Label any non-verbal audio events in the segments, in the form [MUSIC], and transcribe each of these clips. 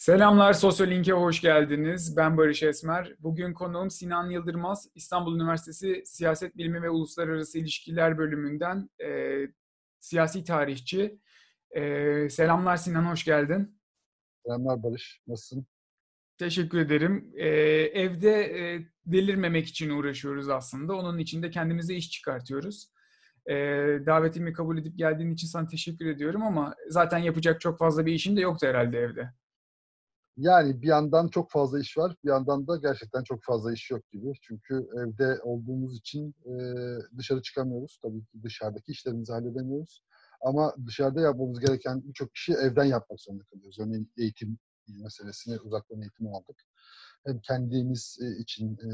Selamlar, Sosyolink'e hoş geldiniz. Ben Barış Esmer. Bugün konuğum Sinan Yıldırmaz, İstanbul Üniversitesi Siyaset Bilimi ve Uluslararası İlişkiler bölümünden e, siyasi tarihçi. E, selamlar Sinan, hoş geldin. Selamlar Barış, nasılsın? Teşekkür ederim. E, evde e, delirmemek için uğraşıyoruz aslında. Onun için de kendimize iş çıkartıyoruz. E, davetimi kabul edip geldiğin için sana teşekkür ediyorum ama zaten yapacak çok fazla bir işin de yoktu herhalde evde. Yani bir yandan çok fazla iş var, bir yandan da gerçekten çok fazla iş yok gibi. Çünkü evde olduğumuz için e, dışarı çıkamıyoruz. Tabii ki dışarıdaki işlerimizi halledemiyoruz. Ama dışarıda yapmamız gereken birçok işi evden yapmak zorunda kalıyoruz. Örneğin eğitim meselesini uzaktan eğitimi aldık. Hem kendimiz için e,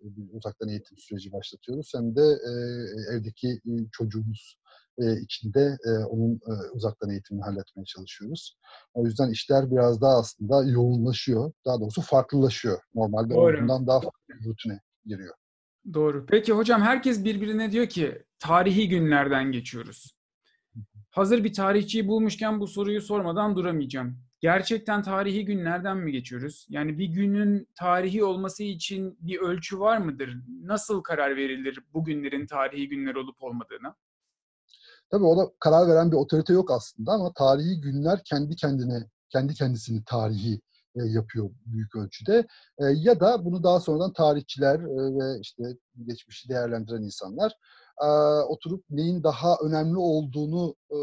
bir uzaktan eğitim süreci başlatıyoruz hem de e, evdeki çocuğumuz e, içinde e, onun e, uzaktan eğitimini halletmeye çalışıyoruz. O yüzden işler biraz daha aslında yoğunlaşıyor. Daha doğrusu farklılaşıyor. Normalde Doğru. olduğundan daha farklı rutine giriyor. Doğru. Peki hocam herkes birbirine diyor ki tarihi günlerden geçiyoruz. Hazır bir tarihçiyi bulmuşken bu soruyu sormadan duramayacağım. Gerçekten tarihi günlerden mi geçiyoruz? Yani bir günün tarihi olması için bir ölçü var mıdır? Nasıl karar verilir bu günlerin tarihi günler olup olmadığına? Tabii ona karar veren bir otorite yok aslında ama tarihi günler kendi kendine, kendi kendisini tarihi e, yapıyor büyük ölçüde. E, ya da bunu daha sonradan tarihçiler e, ve işte geçmişi değerlendiren insanlar e, oturup neyin daha önemli olduğunu e,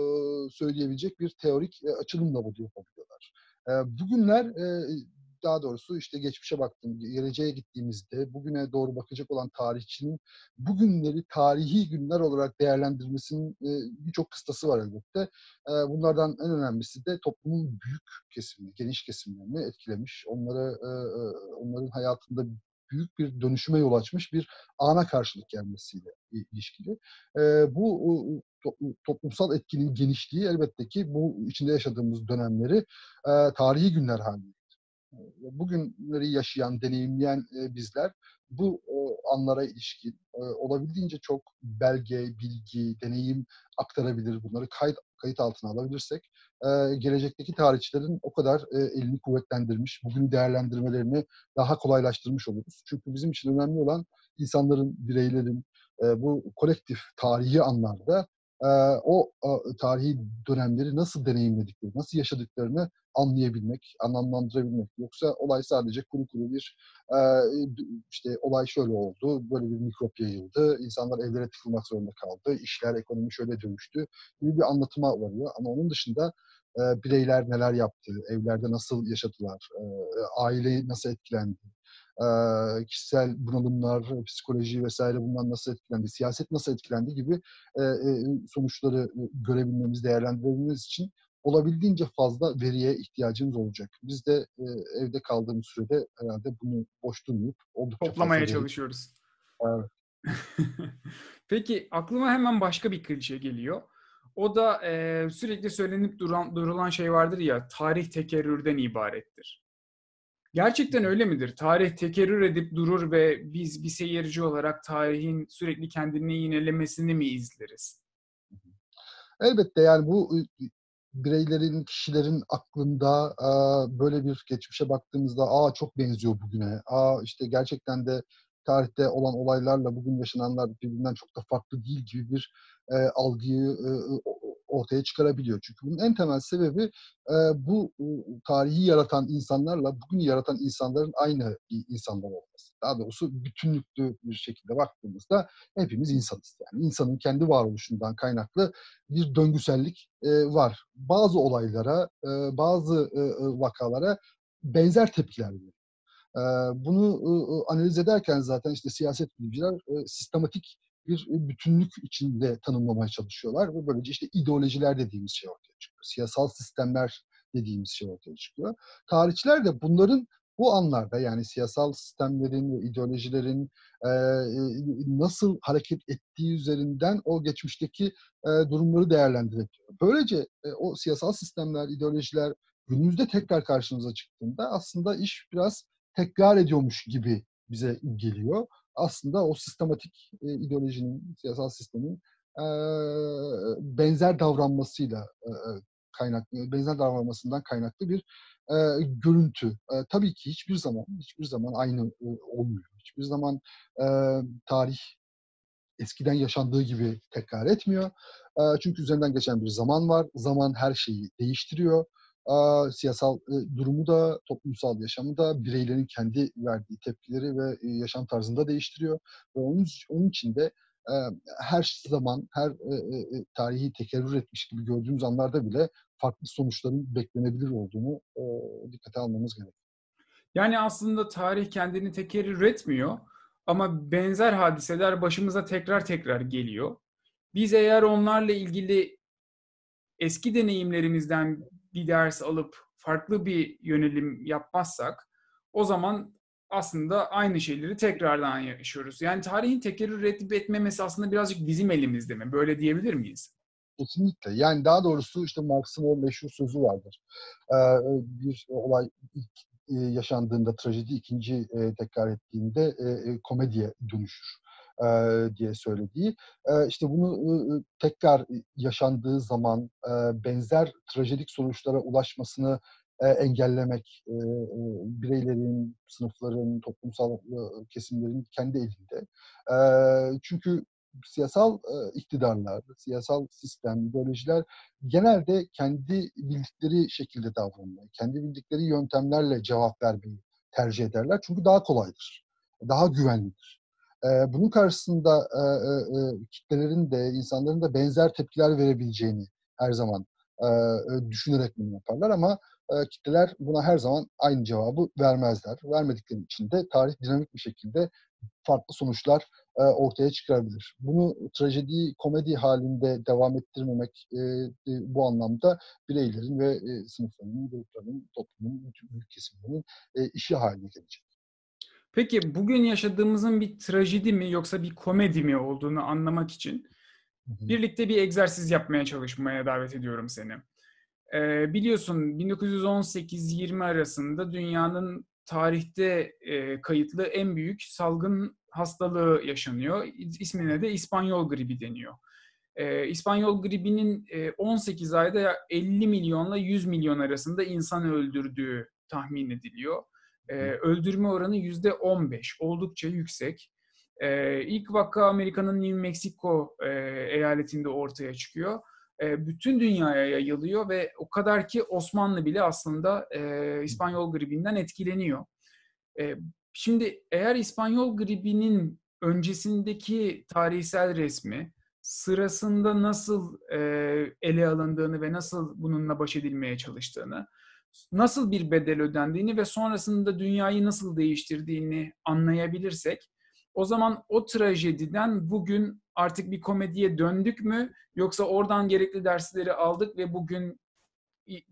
söyleyebilecek bir teorik e, açılımla bunu yapabiliyorlar. E, bugünler e, daha doğrusu işte geçmişe baktım, geleceğe gittiğimizde bugüne doğru bakacak olan tarihçinin bugünleri tarihi günler olarak değerlendirmesinin birçok kıstası var elbette. Bunlardan en önemlisi de toplumun büyük kesimini, geniş kesimlerini etkilemiş. Onları e, onların hayatında büyük bir dönüşüme yol açmış bir ana karşılık gelmesiyle ilişkili. bu toplumsal etkinin genişliği elbette ki bu içinde yaşadığımız dönemleri tarihi günler haline bugünleri yaşayan, deneyimleyen bizler bu anlara ilişkin olabildiğince çok belge, bilgi, deneyim aktarabilir. Bunları kayıt, kayıt altına alabilirsek gelecekteki tarihçilerin o kadar elini kuvvetlendirmiş, bugün değerlendirmelerini daha kolaylaştırmış oluruz. Çünkü bizim için önemli olan insanların, bireylerin bu kolektif tarihi anlarda o tarihi dönemleri nasıl deneyimledikleri, nasıl yaşadıklarını anlayabilmek, anlamlandırabilmek. Yoksa olay sadece kuru kuru bir işte olay şöyle oldu, böyle bir mikrop yayıldı, insanlar evlere tıkılmak zorunda kaldı, işler, ekonomi şöyle dönüştü gibi bir anlatıma varıyor. Ama onun dışında bireyler neler yaptı, evlerde nasıl yaşadılar, aile nasıl etkilendi, kişisel bunalımlar, psikoloji vesaire bundan nasıl etkilendi, siyaset nasıl etkilendi gibi sonuçları görebilmemiz, değerlendirebilmemiz için olabildiğince fazla veriye ihtiyacımız olacak. Biz de evde kaldığımız sürede herhalde bunu boş durmayıp oldukça toplamaya çalışıyoruz. Evet. [LAUGHS] Peki aklıma hemen başka bir klişe geliyor. O da e, sürekli söylenip duran, durulan şey vardır ya, tarih tekerrürden ibarettir. Gerçekten öyle midir? Tarih tekerrür edip durur ve biz bir seyirci olarak tarihin sürekli kendini yinelemesini mi izleriz? Elbette yani bu bireylerin, kişilerin aklında böyle bir geçmişe baktığımızda aa çok benziyor bugüne, aa işte gerçekten de tarihte olan olaylarla bugün yaşananlar birbirinden çok da farklı değil gibi bir e, algıyı e, ortaya çıkarabiliyor. Çünkü bunun en temel sebebi e, bu e, tarihi yaratan insanlarla bugün yaratan insanların aynı insanlar olması. Daha doğrusu bütünlüklü bir şekilde baktığımızda hepimiz insanız. Yani insanın kendi varoluşundan kaynaklı bir döngüsellik e, var. Bazı olaylara, e, bazı e, vakalara benzer tepkiler veriyor. Bunu analiz ederken zaten işte siyaset bilimciler sistematik bir bütünlük içinde tanımlamaya çalışıyorlar ve böylece işte ideolojiler dediğimiz şey ortaya çıkıyor. Siyasal sistemler dediğimiz şey ortaya çıkıyor. Tarihçiler de bunların bu anlarda yani siyasal sistemlerin ve ideolojilerin e, nasıl hareket ettiği üzerinden o geçmişteki e, durumları değerlendirebiliyor. Böylece e, o siyasal sistemler, ideolojiler günümüzde tekrar karşımıza çıktığında aslında iş biraz tekrar ediyormuş gibi bize geliyor. Aslında o sistematik e, ideolojinin, siyasal sistemin e, benzer davranmasıyla e, kaynaklı, benzer davranmasından kaynaklı bir e, görüntü. E, tabii ki hiçbir zaman, hiçbir zaman aynı e, olmuyor. Hiçbir zaman e, tarih eskiden yaşandığı gibi tekrar etmiyor. E, çünkü üzerinden geçen bir zaman var. Zaman her şeyi değiştiriyor. E, siyasal e, durumu da, toplumsal yaşamı da, bireylerin kendi verdiği tepkileri ve e, yaşam tarzını da değiştiriyor. Ve onun, onun için de e, her zaman, her e, e, tarihi tekerrür etmiş gibi gördüğümüz anlarda bile farklı sonuçların beklenebilir olduğunu e, dikkate almamız gerekiyor. Yani aslında tarih kendini tekerrür etmiyor ama benzer hadiseler başımıza tekrar tekrar geliyor. Biz eğer onlarla ilgili eski deneyimlerimizden bir ders alıp farklı bir yönelim yapmazsak o zaman aslında aynı şeyleri tekrardan yaşıyoruz. Yani tarihin tekerrür edip etmemesi aslında birazcık bizim elimizde mi? Böyle diyebilir miyiz? Kesinlikle. Yani daha doğrusu işte Marx'ın o meşhur sözü vardır. Ee, bir olay ilk yaşandığında, trajedi ikinci tekrar ettiğinde komediye dönüşür diye söylediği. İşte bunu tekrar yaşandığı zaman benzer trajedik sonuçlara ulaşmasını engellemek bireylerin, sınıfların, toplumsal kesimlerin kendi elinde. Çünkü siyasal iktidarlar, siyasal sistem, ideolojiler genelde kendi bildikleri şekilde davranmayı, kendi bildikleri yöntemlerle cevap vermeyi tercih ederler. Çünkü daha kolaydır, daha güvenlidir. Bunun karşısında kitlelerin de, insanların da benzer tepkiler verebileceğini her zaman düşünerek bunu yaparlar ama kitleler buna her zaman aynı cevabı vermezler. Vermedikleri için de tarih dinamik bir şekilde farklı sonuçlar ortaya çıkarabilir. Bunu trajedi, komedi halinde devam ettirmemek bu anlamda bireylerin ve sınıflarının, gruplarının, toplumun, büyük kesimlerinin işi haline gelecek. Peki bugün yaşadığımızın bir trajedi mi yoksa bir komedi mi olduğunu anlamak için birlikte bir egzersiz yapmaya çalışmaya davet ediyorum seni. Ee, biliyorsun 1918-20 arasında dünyanın tarihte e, kayıtlı en büyük salgın hastalığı yaşanıyor. İsmine de İspanyol gribi deniyor. E, İspanyol gribinin e, 18 ayda 50 milyonla 100 milyon arasında insan öldürdüğü tahmin ediliyor. E, öldürme oranı %15, oldukça yüksek. E, ilk vaka Amerika'nın New Mexico e, eyaletinde ortaya çıkıyor. E, bütün dünyaya yayılıyor ve o kadar ki Osmanlı bile aslında e, İspanyol gribinden etkileniyor. E, şimdi eğer İspanyol gribinin öncesindeki tarihsel resmi sırasında nasıl e, ele alındığını ve nasıl bununla baş edilmeye çalıştığını, nasıl bir bedel ödendiğini ve sonrasında dünyayı nasıl değiştirdiğini anlayabilirsek o zaman o trajediden bugün artık bir komediye döndük mü yoksa oradan gerekli dersleri aldık ve bugün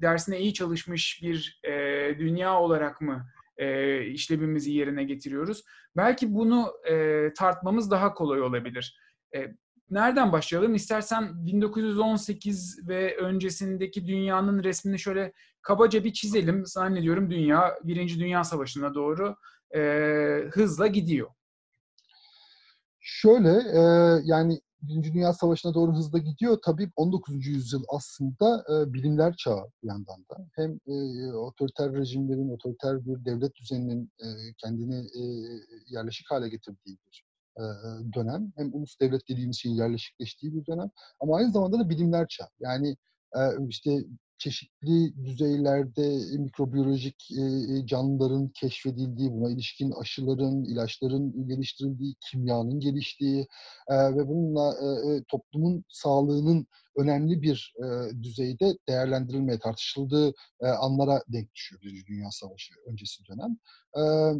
dersine iyi çalışmış bir e, dünya olarak mı e, işlevimizi yerine getiriyoruz? Belki bunu e, tartmamız daha kolay olabilir. E, nereden başlayalım? İstersen 1918 ve öncesindeki dünyanın resmini şöyle kabaca bir çizelim. Zannediyorum dünya Birinci Dünya Savaşı'na doğru e, hızla gidiyor. Şöyle e, yani Birinci Dünya Savaşı'na doğru hızla gidiyor. Tabii 19. yüzyıl aslında e, bilimler çağı bir yandan da. Hem e, otoriter rejimlerin, otoriter bir devlet düzeninin e, kendini e, yerleşik hale getirdiği bir dönem. Hem ulus devlet dediğimiz şeyin yerleşikleştiği bir dönem. Ama aynı zamanda da bilimler çağı. Yani e, işte çeşitli düzeylerde mikrobiyolojik canlıların keşfedildiği, buna ilişkin aşıların, ilaçların geliştirildiği, kimyanın geliştiği ve bununla toplumun sağlığının önemli bir düzeyde değerlendirilmeye, tartışıldığı anlara denk düşüyor Birinci Dünya Savaşı öncesi dönem.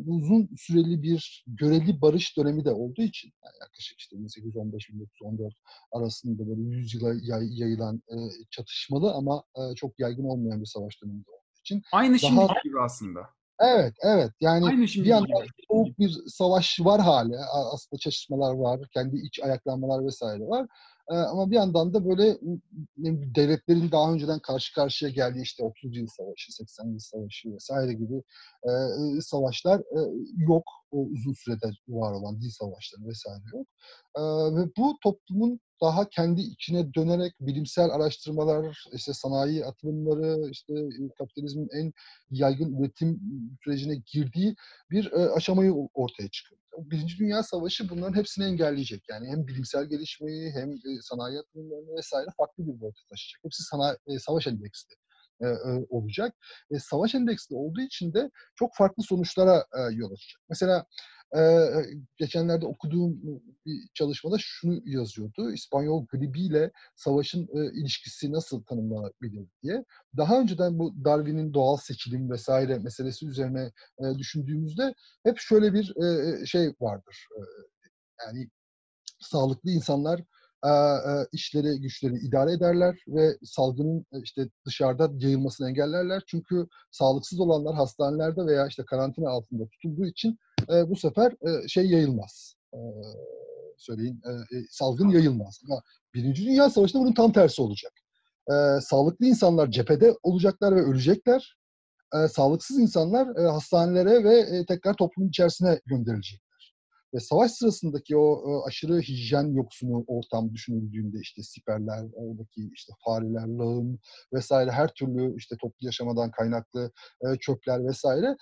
uzun süreli bir göreli barış dönemi de olduğu için, yani yaklaşık işte 1815-1914 arasında böyle 100 yıla yayılan çatışmalı ama çok yaygın olmayan bir savaş dönemi olduğu için. Aynı şimdi daha... gibi aslında. Evet, evet. Yani bir yandan soğuk bir savaş var hali. Aslında çatışmalar var, kendi iç ayaklanmalar vesaire var. Ama bir yandan da böyle devletlerin daha önceden karşı karşıya geldiği işte 30 yıl savaşı, 80 yıl savaşı vesaire gibi savaşlar yok. O uzun sürede var olan dil savaşları vesaire yok. Ve bu toplumun daha kendi içine dönerek bilimsel araştırmalar, işte sanayi atılımları, işte kapitalizmin en yaygın üretim sürecine girdiği bir aşamayı ortaya çıkıyor. Birinci Dünya Savaşı bunların hepsini engelleyecek. Yani hem bilimsel gelişmeyi hem sanayi atılımlarını vesaire farklı bir boyuta taşıyacak. Hepsi sanayi, savaş endeksli olacak. E, savaş endeksli olduğu için de çok farklı sonuçlara yol açacak. Mesela geçenlerde okuduğum bir çalışmada şunu yazıyordu. İspanyol gribiyle savaşın ilişkisi nasıl tanımlanabilir diye. Daha önceden bu Darwin'in doğal seçilim vesaire meselesi üzerine düşündüğümüzde hep şöyle bir şey vardır. yani sağlıklı insanlar işleri, güçleri idare ederler ve salgının işte dışarıda yayılmasını engellerler. Çünkü sağlıksız olanlar hastanelerde veya işte karantina altında tutulduğu için bu sefer şey yayılmaz. Söyleyin, salgın yayılmaz. Ama Birinci Dünya Savaşı'nda bunun tam tersi olacak. Sağlıklı insanlar cephede olacaklar ve ölecekler. Sağlıksız insanlar hastanelere ve tekrar toplumun içerisine gönderilecek. Ve savaş sırasındaki o aşırı hijyen yoksunu ortam düşünüldüğünde işte siperler, oradaki işte fareler, lağım vesaire her türlü işte toplu yaşamadan kaynaklı çöpler vesaire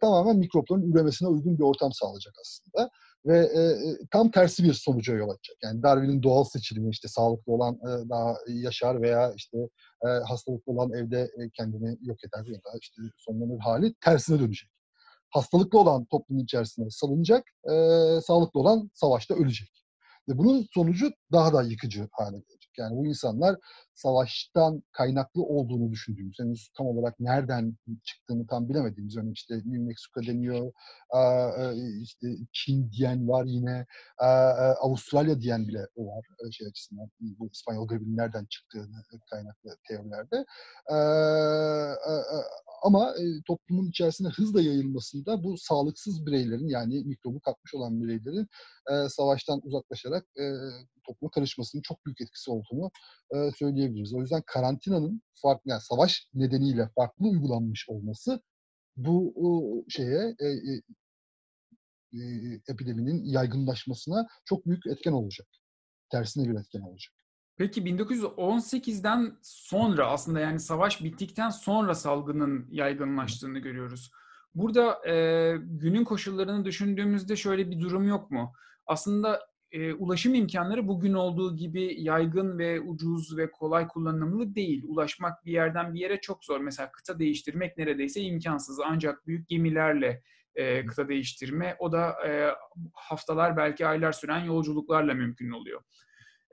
tamamen mikropların üremesine uygun bir ortam sağlayacak aslında ve e, tam tersi bir sonuca yol açacak. Yani Darwin'in doğal seçilimi işte sağlıklı olan e, daha yaşar veya işte e, hastalıklı olan evde e, kendini yok eder ya da işte sonlanır hali tersine dönecek hastalıklı olan toplumun içerisine salınacak, e, sağlıklı olan savaşta ölecek. Ve bunun sonucu daha da yıkıcı hale gelecek. Yani bu insanlar savaştan kaynaklı olduğunu düşündüğümüz, henüz tam olarak nereden çıktığını tam bilemediğimiz, örneğin işte New Mexico deniyor, işte Çin diyen var yine, Avustralya diyen bile var şey açısından, bu İspanyol gribinin nereden çıktığını kaynaklı teorilerde. Ama toplumun içerisine hızla yayılmasında bu sağlıksız bireylerin yani mikrobu kapmış olan bireylerin savaştan uzaklaşarak topluma karışmasının çok büyük etkisi olduğunu söyleyebiliriz. O yüzden karantinanın farklı, yani savaş nedeniyle farklı uygulanmış olması bu şeye e, e, epideminin yaygınlaşmasına çok büyük etken olacak. Tersine bir etken olacak. Peki 1918'den sonra aslında yani savaş bittikten sonra salgının yaygınlaştığını görüyoruz. Burada e, günün koşullarını düşündüğümüzde şöyle bir durum yok mu? Aslında e, ulaşım imkanları bugün olduğu gibi yaygın ve ucuz ve kolay kullanımlı değil. Ulaşmak bir yerden bir yere çok zor. Mesela kıta değiştirmek neredeyse imkansız. Ancak büyük gemilerle e, kıta değiştirme o da e, haftalar belki aylar süren yolculuklarla mümkün oluyor.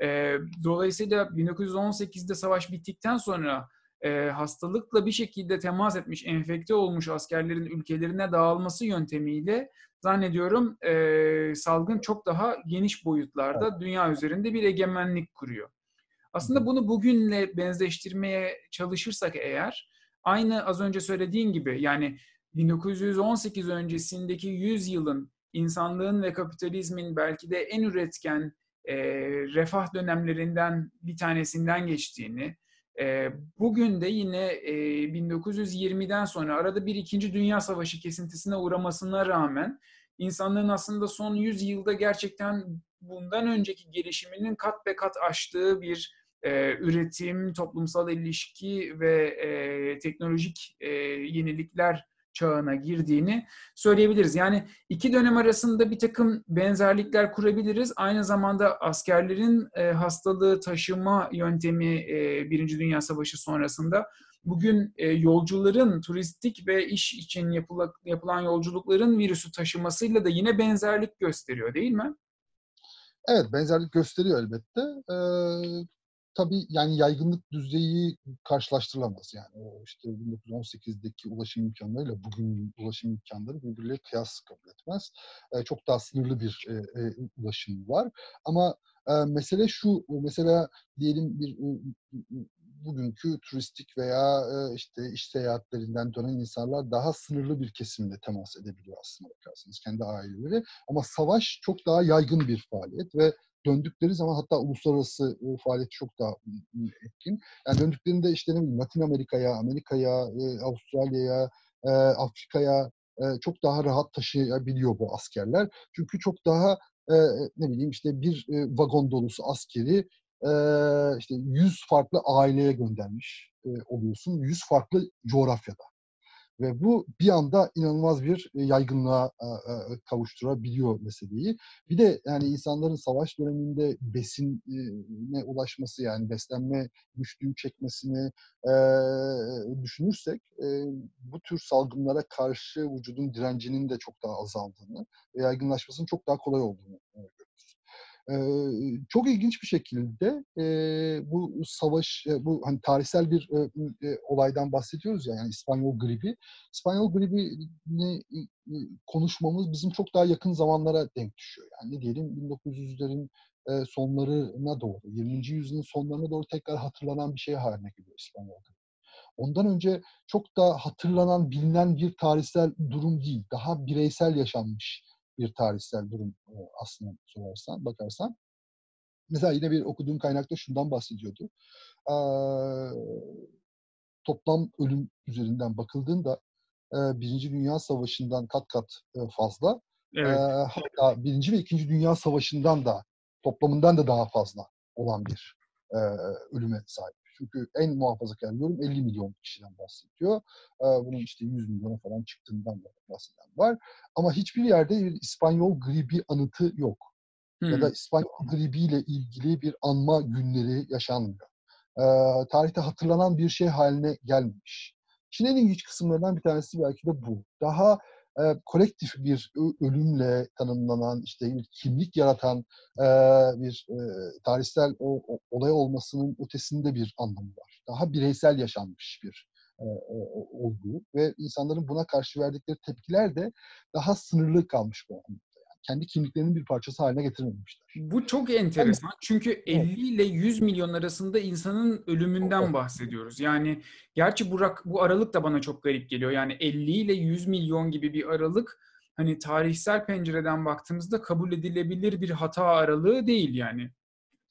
E, dolayısıyla 1918'de savaş bittikten sonra e, hastalıkla bir şekilde temas etmiş, enfekte olmuş askerlerin ülkelerine dağılması yöntemiyle zannediyorum e, salgın çok daha geniş boyutlarda evet. dünya üzerinde bir egemenlik kuruyor. Aslında bunu bugünle benzeştirmeye çalışırsak eğer aynı az önce söylediğin gibi yani 1918 öncesindeki 100 yılın insanlığın ve kapitalizmin belki de en üretken e, refah dönemlerinden bir tanesinden geçtiğini, bugün de yine e, 1920'den sonra arada bir İkinci Dünya Savaşı kesintisine uğramasına rağmen insanlığın aslında son 100 yılda gerçekten bundan önceki gelişiminin kat be kat aştığı bir üretim, toplumsal ilişki ve teknolojik yenilikler çağına girdiğini söyleyebiliriz. Yani iki dönem arasında bir takım benzerlikler kurabiliriz. Aynı zamanda askerlerin e, hastalığı taşıma yöntemi e, Birinci Dünya Savaşı sonrasında bugün e, yolcuların turistik ve iş için yapıla, yapılan yolculukların virüsü taşımasıyla da yine benzerlik gösteriyor değil mi? Evet benzerlik gösteriyor elbette. Ee, tabii yani yaygınlık düzeyi karşılaştırılamaz. Yani o işte 1918'deki ulaşım imkanlarıyla bugün ulaşım imkanları birbirleriyle kıyas kabul etmez. E, çok daha sınırlı bir e, e, ulaşım var. Ama e, mesele şu, mesela diyelim bir bugünkü turistik veya e, işte iş seyahatlerinden dönen insanlar daha sınırlı bir kesimle temas edebiliyor aslında bakarsanız kendi aileleri. Ama savaş çok daha yaygın bir faaliyet ve döndükleri zaman hatta uluslararası e, faaliyeti çok daha etkin. Yani döndüklerinde işte ne bileyim Latin Amerika'ya, Amerika'ya, e, Avustralya'ya, e, Afrika'ya e, çok daha rahat taşıyabiliyor bu askerler. Çünkü çok daha e, ne bileyim işte bir e, vagon dolusu askeri e, işte 100 farklı aileye göndermiş e, oluyorsun. 100 farklı coğrafyada. Ve bu bir anda inanılmaz bir e, yaygınlığa e, e, kavuşturabiliyor meseleyi. Bir de yani insanların savaş döneminde besine ulaşması yani beslenme güçlüğü çekmesini düşünürsek bu tür salgınlara karşı vücudun direncinin de çok daha azaldığını ve yaygınlaşmasının çok daha kolay olduğunu çok ilginç bir şekilde bu savaş, bu hani tarihsel bir olaydan bahsediyoruz ya yani İspanyol gribi. İspanyol gribini konuşmamız bizim çok daha yakın zamanlara denk düşüyor. Yani ne diyelim 1900'lerin sonlarına doğru, 20. yüzyılın sonlarına doğru tekrar hatırlanan bir şey haline geliyor İspanyol gribi. Ondan önce çok da hatırlanan, bilinen bir tarihsel durum değil. Daha bireysel yaşanmış bir tarihsel durum aslında sorarsan, bakarsan. Mesela yine bir okuduğum kaynakta şundan bahsediyordu. Ee, toplam ölüm üzerinden bakıldığında e, Birinci Dünya Savaşı'ndan kat kat e, fazla. Evet. E, hatta Birinci ve İkinci Dünya Savaşı'ndan da toplamından da daha fazla olan bir e, ölüme sahip. Çünkü en muhafazakar yorum 50 milyon kişiden bahsediyor. Bunun işte 100 milyona falan çıktığından da bahseden var. Ama hiçbir yerde bir İspanyol gribi anıtı yok. Hmm. Ya da İspanyol gribiyle ilgili bir anma günleri yaşanmıyor. tarihte hatırlanan bir şey haline gelmemiş. En ilginç kısımlarından bir tanesi belki de bu. Daha e, kolektif bir ölümle tanımlanan, işte bir kimlik yaratan e, bir e, tarihsel o, o, olay olmasının ötesinde bir anlamı var. Daha bireysel yaşanmış bir e, olgu ve insanların buna karşı verdikleri tepkiler de daha sınırlı kalmış bu anlamda kendi kimliklerinin bir parçası haline getirmemişler. Bu çok enteresan. Çünkü 50 ile 100 milyon arasında insanın ölümünden bahsediyoruz. Yani gerçi bu, bu aralık da bana çok garip geliyor. Yani 50 ile 100 milyon gibi bir aralık hani tarihsel pencereden baktığımızda kabul edilebilir bir hata aralığı değil yani.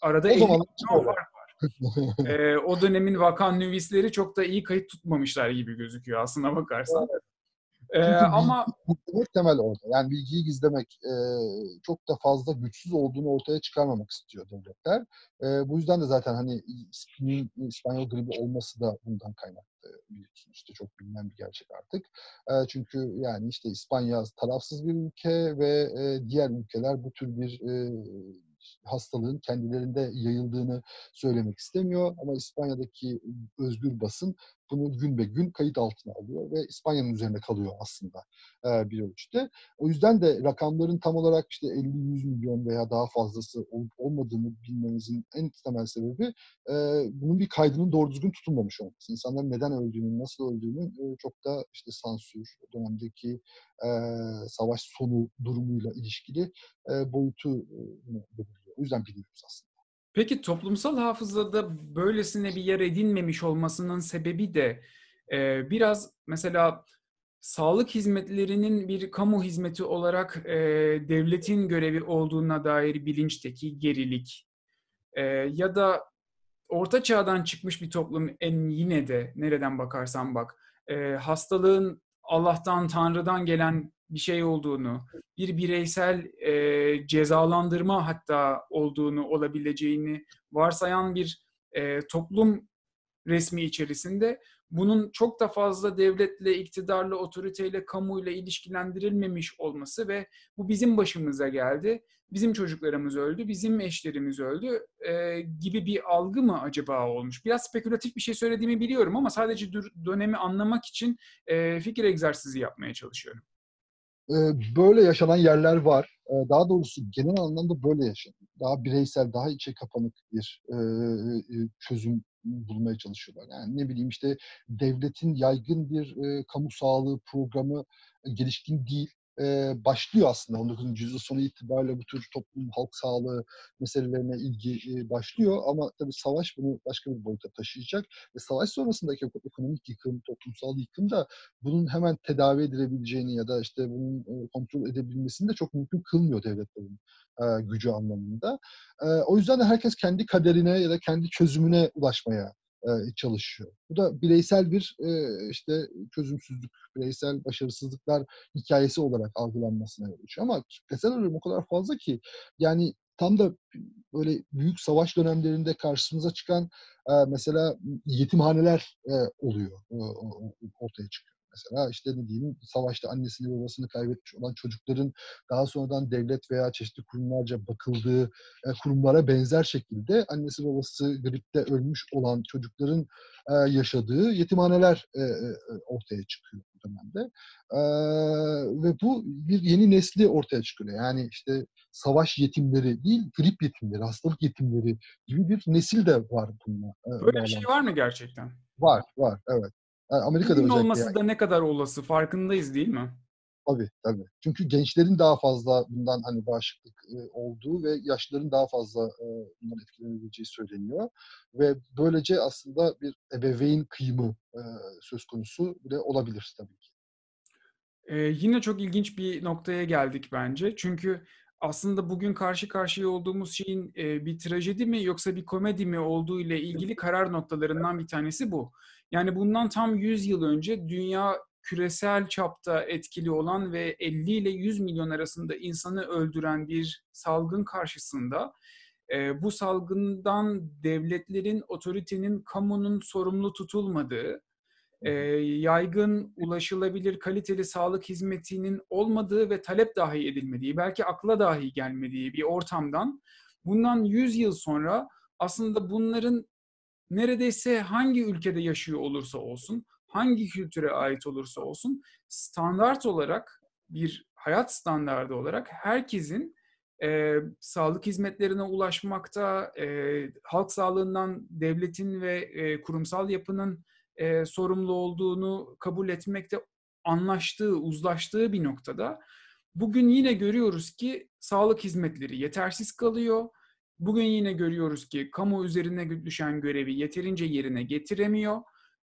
Arada o 50 milyon fark var. [LAUGHS] ee, o dönemin vakan nüvisleri çok da iyi kayıt tutmamışlar gibi gözüküyor aslında bakarsan. Evet. Ee, ama gizlemek temel orada. Yani bilgiyi gizlemek e, çok da fazla güçsüz olduğunu ortaya çıkarmamak istiyor devletler. E, bu yüzden de zaten hani İspanyol gribi olması da bundan kaynaklı biliyorsunuz işte çok bilinen bir gerçek artık. E, çünkü yani işte İspanya tarafsız bir ülke ve e, diğer ülkeler bu tür bir e, hastalığın kendilerinde yayıldığını söylemek istemiyor ama İspanya'daki özgür basın bunu gün be gün kayıt altına alıyor ve İspanya'nın üzerine kalıyor aslında e, bir ölçüde. O yüzden de rakamların tam olarak işte 50-100 milyon veya daha fazlası olup olmadığını bilmemizin en temel sebebi e, bunun bir kaydının doğru düzgün tutulmamış olması. İnsanların neden öldüğünü, nasıl öldüğünü e, çok da işte sansür, dönemdeki e, savaş sonu durumuyla ilişkili e, boyutu e, belirliyor. O yüzden biliyoruz aslında. Peki toplumsal hafızada böylesine bir yer edinmemiş olmasının sebebi de e, biraz mesela sağlık hizmetlerinin bir kamu hizmeti olarak e, devletin görevi olduğuna dair bilinçteki gerilik e, ya da orta çağdan çıkmış bir toplum en yine de nereden bakarsan bak e, hastalığın Allah'tan, Tanrı'dan gelen bir şey olduğunu, bir bireysel e, cezalandırma hatta olduğunu, olabileceğini varsayan bir e, toplum resmi içerisinde bunun çok da fazla devletle, iktidarla, otoriteyle, kamuyla ilişkilendirilmemiş olması ve bu bizim başımıza geldi, bizim çocuklarımız öldü, bizim eşlerimiz öldü e, gibi bir algı mı acaba olmuş? Biraz spekülatif bir şey söylediğimi biliyorum ama sadece dönemi anlamak için e, fikir egzersizi yapmaya çalışıyorum böyle yaşanan yerler var. Daha doğrusu genel anlamda böyle yaşanıyor. Daha bireysel, daha içe kapanık bir çözüm bulmaya çalışıyorlar. Yani ne bileyim işte devletin yaygın bir kamu sağlığı programı gelişkin değil e, başlıyor aslında 19. yüzyıl sonu itibariyle bu tür toplum halk sağlığı meselelerine ilgi e, başlıyor ama tabii savaş bunu başka bir boyuta taşıyacak ve savaş sonrasındaki ekonomik yıkım, toplumsal yıkım da bunun hemen tedavi edilebileceğini ya da işte bunun e, kontrol edebilmesini de çok mümkün kılmıyor devletlerin e, gücü anlamında. E, o yüzden de herkes kendi kaderine ya da kendi çözümüne ulaşmaya çalışıyor. Bu da bireysel bir işte çözümsüzlük, bireysel başarısızlıklar hikayesi olarak algılanmasına yol açıyor. Ama kitlesel ölüm o kadar fazla ki yani tam da böyle büyük savaş dönemlerinde karşımıza çıkan mesela yetimhaneler oluyor, ortaya çıkıyor mesela. işte ne diyeyim savaşta annesini babasını kaybetmiş olan çocukların daha sonradan devlet veya çeşitli kurumlarca bakıldığı e, kurumlara benzer şekilde annesi babası gripte ölmüş olan çocukların e, yaşadığı yetimhaneler e, e, ortaya çıkıyor bu dönemde. E, ve bu bir yeni nesli ortaya çıkıyor. Yani işte savaş yetimleri değil, grip yetimleri, hastalık yetimleri gibi bir nesil de var bununla. E, Böyle bir şey var mı gerçekten? Var, var, evet. Yani Amerika'da Bugün olması yani. da ne kadar olası farkındayız değil mi? Tabii tabii. Çünkü gençlerin daha fazla bundan hani bağışıklık e, olduğu ve yaşlıların daha fazla e, bundan etkilenebileceği söyleniyor. Ve böylece aslında bir ebeveyn kıyımı e, söz konusu bile olabilir tabii ki. Ee, yine çok ilginç bir noktaya geldik bence. Çünkü aslında bugün karşı karşıya olduğumuz şeyin e, bir trajedi mi yoksa bir komedi mi olduğu ile ilgili karar noktalarından bir tanesi bu. Yani bundan tam 100 yıl önce dünya küresel çapta etkili olan ve 50 ile 100 milyon arasında insanı öldüren bir salgın karşısında e, bu salgından devletlerin, otoritenin, kamunun sorumlu tutulmadığı, e, yaygın, ulaşılabilir, kaliteli sağlık hizmetinin olmadığı ve talep dahi edilmediği, belki akla dahi gelmediği bir ortamdan bundan 100 yıl sonra aslında bunların neredeyse hangi ülkede yaşıyor olursa olsun, hangi kültüre ait olursa olsun standart olarak bir hayat standardı olarak herkesin e, sağlık hizmetlerine ulaşmakta, e, halk sağlığından devletin ve e, kurumsal yapının e, sorumlu olduğunu kabul etmekte anlaştığı, uzlaştığı bir noktada bugün yine görüyoruz ki sağlık hizmetleri yetersiz kalıyor. Bugün yine görüyoruz ki kamu üzerine düşen görevi yeterince yerine getiremiyor.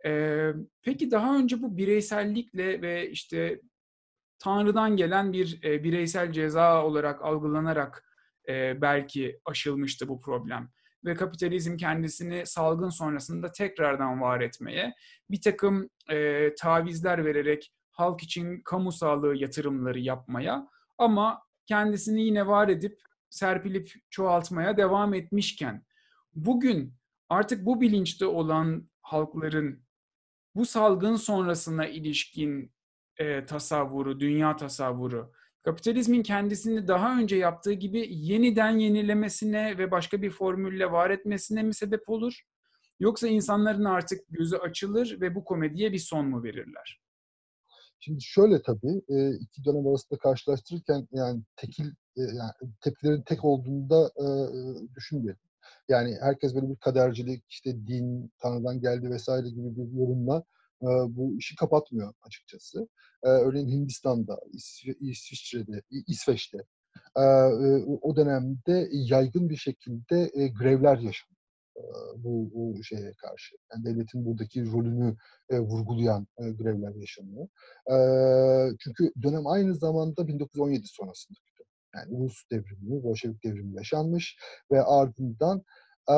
Ee, peki daha önce bu bireysellikle ve işte Tanrı'dan gelen bir e, bireysel ceza olarak algılanarak e, belki aşılmıştı bu problem ve kapitalizm kendisini salgın sonrasında tekrardan var etmeye, bir takım e, tavizler vererek halk için kamu sağlığı yatırımları yapmaya ama kendisini yine var edip serpilip çoğaltmaya devam etmişken bugün artık bu bilinçte olan halkların bu salgın sonrasına ilişkin e, tasavvuru, dünya tasavvuru kapitalizmin kendisini daha önce yaptığı gibi yeniden yenilemesine ve başka bir formülle var etmesine mi sebep olur? Yoksa insanların artık gözü açılır ve bu komediye bir son mu verirler? Şimdi şöyle tabii iki dönem arasında karşılaştırırken yani tekil yani tepkilerin tek olduğunda düşünmeyelim. Yani herkes böyle bir kadercilik, işte din, Tanrı'dan geldi vesaire gibi bir yorumla bu işi kapatmıyor açıkçası. Örneğin Hindistan'da, İsviçre'de, İsveç'te o dönemde yaygın bir şekilde grevler yaşandı bu, bu şeye karşı. Yani devletin buradaki rolünü e, vurgulayan e, grevler yaşanıyor. E, çünkü dönem aynı zamanda 1917 sonrasında. Yani Rus devrimi, Bolşevik devrimi yaşanmış ve ardından e,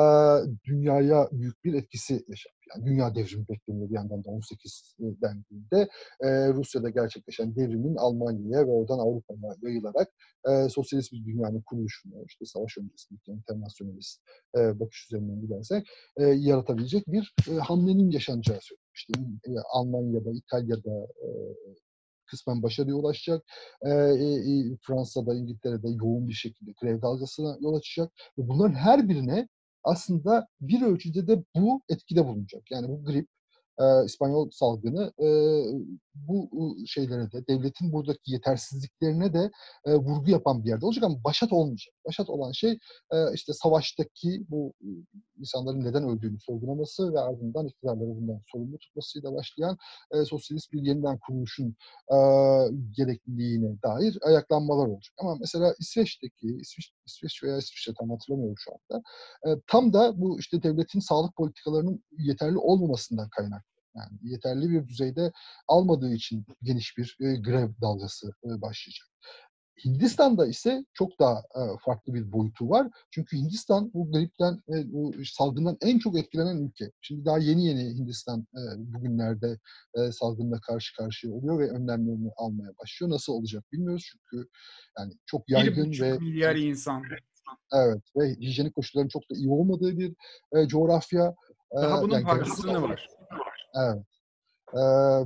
dünyaya büyük bir etkisi yaşanmış. Yani dünya devrimi bekleniyor bir yandan da 18 dendiğinde e, Rusya'da gerçekleşen devrimin Almanya'ya ve oradan Avrupa'ya yayılarak e, sosyalist bir dünyanın kuruluşunu, işte savaş öncesindeki internasyonalist e, bakış üzerinden gidersek e, yaratabilecek bir e, hamlenin yaşanacağı söyleniyor. İşte e, Almanya'da, İtalya'da, e, kısmen başarıya ulaşacak. E, e, Fransa'da, İngiltere'de yoğun bir şekilde grev dalgasına yol açacak. Ve bunların her birine aslında bir ölçüde de bu etkide bulunacak. Yani bu grip, e, İspanyol salgını e, bu şeylere de devletin buradaki yetersizliklerine de e, vurgu yapan bir yerde olacak ama başat olmayacak. Başat olan şey e, işte savaştaki bu insanların neden öldüğünü sorgulaması ve ardından iktidarları bundan sorumlu tutmasıyla başlayan e, sosyalist bir yeniden kuruluşun e, gerekliliğine dair ayaklanmalar olacak. Ama mesela İsveç'teki, İsveç, İsveç veya İsviçre tam hatırlamıyorum şu anda, e, tam da bu işte devletin sağlık politikalarının yeterli olmamasından kaynak yani yeterli bir düzeyde almadığı için geniş bir e, grev dalgası e, başlayacak. Hindistan'da ise çok daha e, farklı bir boyutu var. Çünkü Hindistan bu gripten, e, bu salgından en çok etkilenen ülke. Şimdi daha yeni yeni Hindistan e, bugünlerde e, salgınla karşı karşıya oluyor ve önlemlerini almaya başlıyor. Nasıl olacak bilmiyoruz çünkü yani çok yaygın ve milyar insan. Evet ve hijyenik koşulların çok da iyi olmadığı bir e, coğrafya. Daha bunun yani farklısını var. Evet. Ee,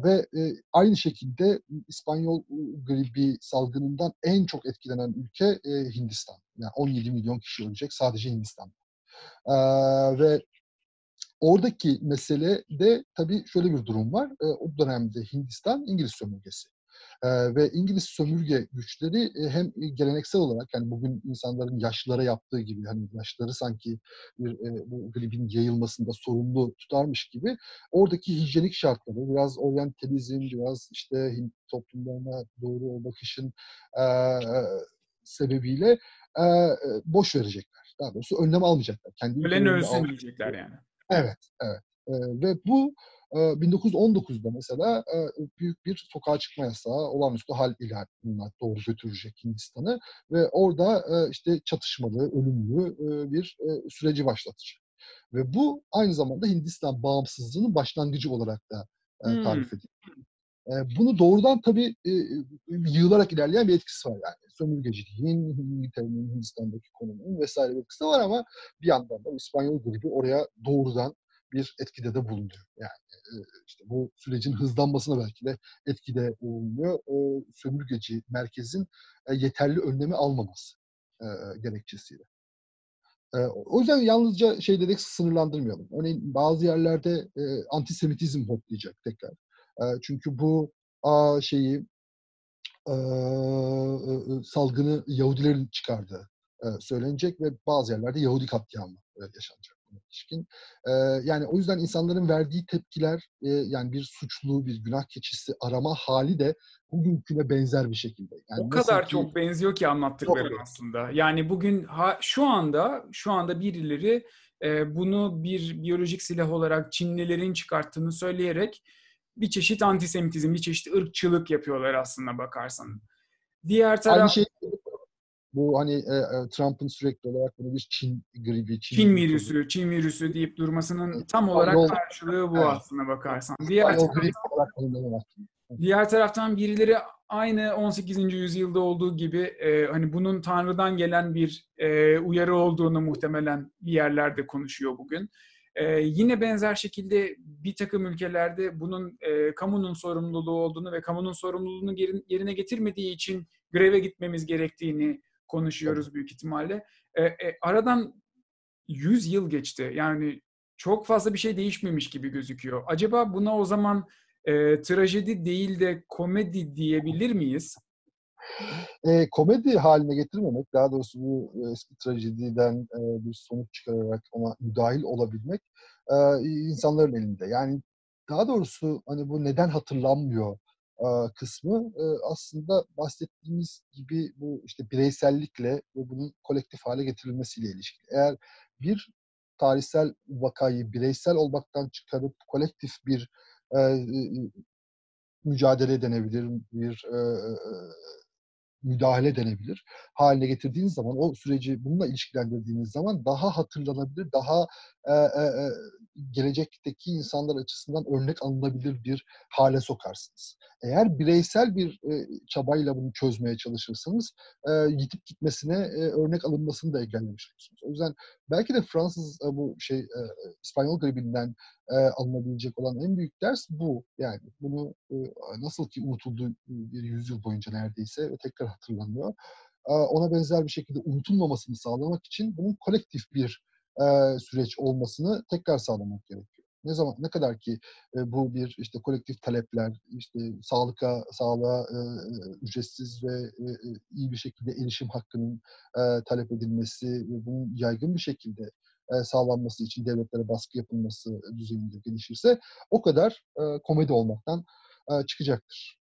ve e, aynı şekilde İspanyol gribi salgınından en çok etkilenen ülke e, Hindistan. Yani 17 milyon kişi ölecek sadece Hindistan'da. Ee, ve oradaki mesele de tabii şöyle bir durum var. E, o dönemde Hindistan İngiliz sömürgesi. E, ve İngiliz sömürge güçleri e, hem geleneksel olarak yani bugün insanların yaşlılara yaptığı gibi hani yaşları sanki bir e, bu gripin yayılmasında sorumlu tutarmış gibi oradaki hijyenik şartları biraz oryantalizm biraz işte Hint toplumlarına doğru o bakışın e, sebebiyle e, boş verecekler. Daha doğrusu önlem almayacaklar. Kendi Ölen ölsün diyecekler yani. Evet, evet. E, ve bu 1919'da mesela büyük bir sokağa çıkma yasağı, olağanüstü hal ilanına doğru götürecek Hindistan'ı ve orada işte çatışmalı, ölümlü bir süreci başlatacak. Ve bu aynı zamanda Hindistan bağımsızlığının başlangıcı olarak da tarif ediliyor. Bunu doğrudan tabii yığılarak ilerleyen bir etkisi var yani. Sömürgeciliğin, İngiltere'nin Hindistan'daki konumunun vesaire bir etkisi var ama bir yandan da İspanyol gribi oraya doğrudan bir etkide de bulunuyor. Yani işte bu sürecin hızlanmasına belki de etkide bulunuyor. O sömürgeci merkezin yeterli önlemi almaması gerekçesiyle. O yüzden yalnızca şey dedik sınırlandırmayalım. Örneğin bazı yerlerde antisemitizm hoplayacak tekrar. Çünkü bu şeyi salgını Yahudilerin çıkardığı söylenecek ve bazı yerlerde Yahudi katliamı yaşanacak ilişkin. E, yani o yüzden insanların verdiği tepkiler e, yani bir suçlu, bir günah keçisi arama hali de bugünküne benzer bir şekilde. Yani o kadar ki, çok benziyor ki anlattıklarım aslında. Yani bugün ha, şu anda şu anda birileri e, bunu bir biyolojik silah olarak Çinlilerin çıkarttığını söyleyerek bir çeşit antisemitizm, bir çeşit ırkçılık yapıyorlar aslında bakarsan. Diğer taraf... Aynı şey bu hani e, e, Trump'ın sürekli olarak bunu bir Çin gribi, Çin, Çin virüsü, Çin virüsü deyip durmasının tam olarak Yol, karşılığı bu evet. aslında bakarsan. Diğer taraftan, diğer taraftan birileri aynı 18. yüzyılda olduğu gibi e, hani bunun Tanrı'dan gelen bir e, uyarı olduğunu muhtemelen bir yerlerde konuşuyor bugün. Ee, yine benzer şekilde bir takım ülkelerde bunun e, kamunun sorumluluğu olduğunu ve kamunun sorumluluğunu yerine getirmediği için greve gitmemiz gerektiğini konuşuyoruz büyük ihtimalle. E, e, aradan 100 yıl geçti. Yani çok fazla bir şey değişmemiş gibi gözüküyor. Acaba buna o zaman e, trajedi değil de komedi diyebilir miyiz? E, komedi haline getirmemek, daha doğrusu bu eski trajediden e, bir sonuç çıkararak ona müdahil olabilmek e, insanların elinde. Yani daha doğrusu hani bu neden hatırlanmıyor kısmı aslında bahsettiğimiz gibi bu işte bireysellikle ve bunun kolektif hale getirilmesiyle ilişkili. Eğer bir tarihsel vakayı bireysel olmaktan çıkarıp kolektif bir mücadele denebilir, bir müdahale denebilir haline getirdiğiniz zaman o süreci bununla ilişkilendirdiğiniz zaman daha hatırlanabilir, daha e, e, gelecekteki insanlar açısından örnek alınabilir bir hale sokarsınız. Eğer bireysel bir e, çabayla bunu çözmeye çalışırsanız e, gidip gitmesine e, örnek alınmasını da engellemiş olursunuz. O yüzden belki de Fransız e, bu şey e, İspanyol gribinden e, alınabilecek olan en büyük ders bu. Yani bunu e, nasıl ki unutuldu bir yüzyıl boyunca neredeyse ve tekrar hatırlanıyor. E, ona benzer bir şekilde unutulmamasını sağlamak için bunun kolektif bir e, süreç olmasını tekrar sağlamak gerekiyor. Ne zaman ne kadar ki e, bu bir işte kolektif talepler, işte sağlığa sağlığa e, ücretsiz ve e, iyi bir şekilde erişim hakkının e, talep edilmesi ve bunun yaygın bir şekilde e, sağlanması için devletlere baskı yapılması düzeyinde gelişirse o kadar e, komedi olmaktan e, çıkacaktır.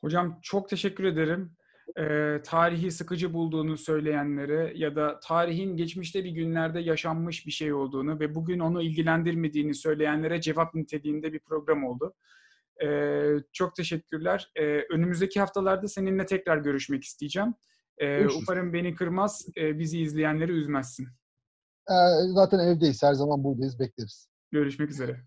Hocam çok teşekkür ederim. E, tarihi sıkıcı bulduğunu söyleyenlere ya da tarihin geçmişte bir günlerde yaşanmış bir şey olduğunu ve bugün onu ilgilendirmediğini söyleyenlere cevap niteliğinde bir program oldu. E, çok teşekkürler. E, önümüzdeki haftalarda seninle tekrar görüşmek isteyeceğim. Görüşürüz. umarım beni kırmaz, e, bizi izleyenleri üzmezsin. Zaten evdeyiz. Her zaman buradayız. Bekleriz. Görüşmek üzere.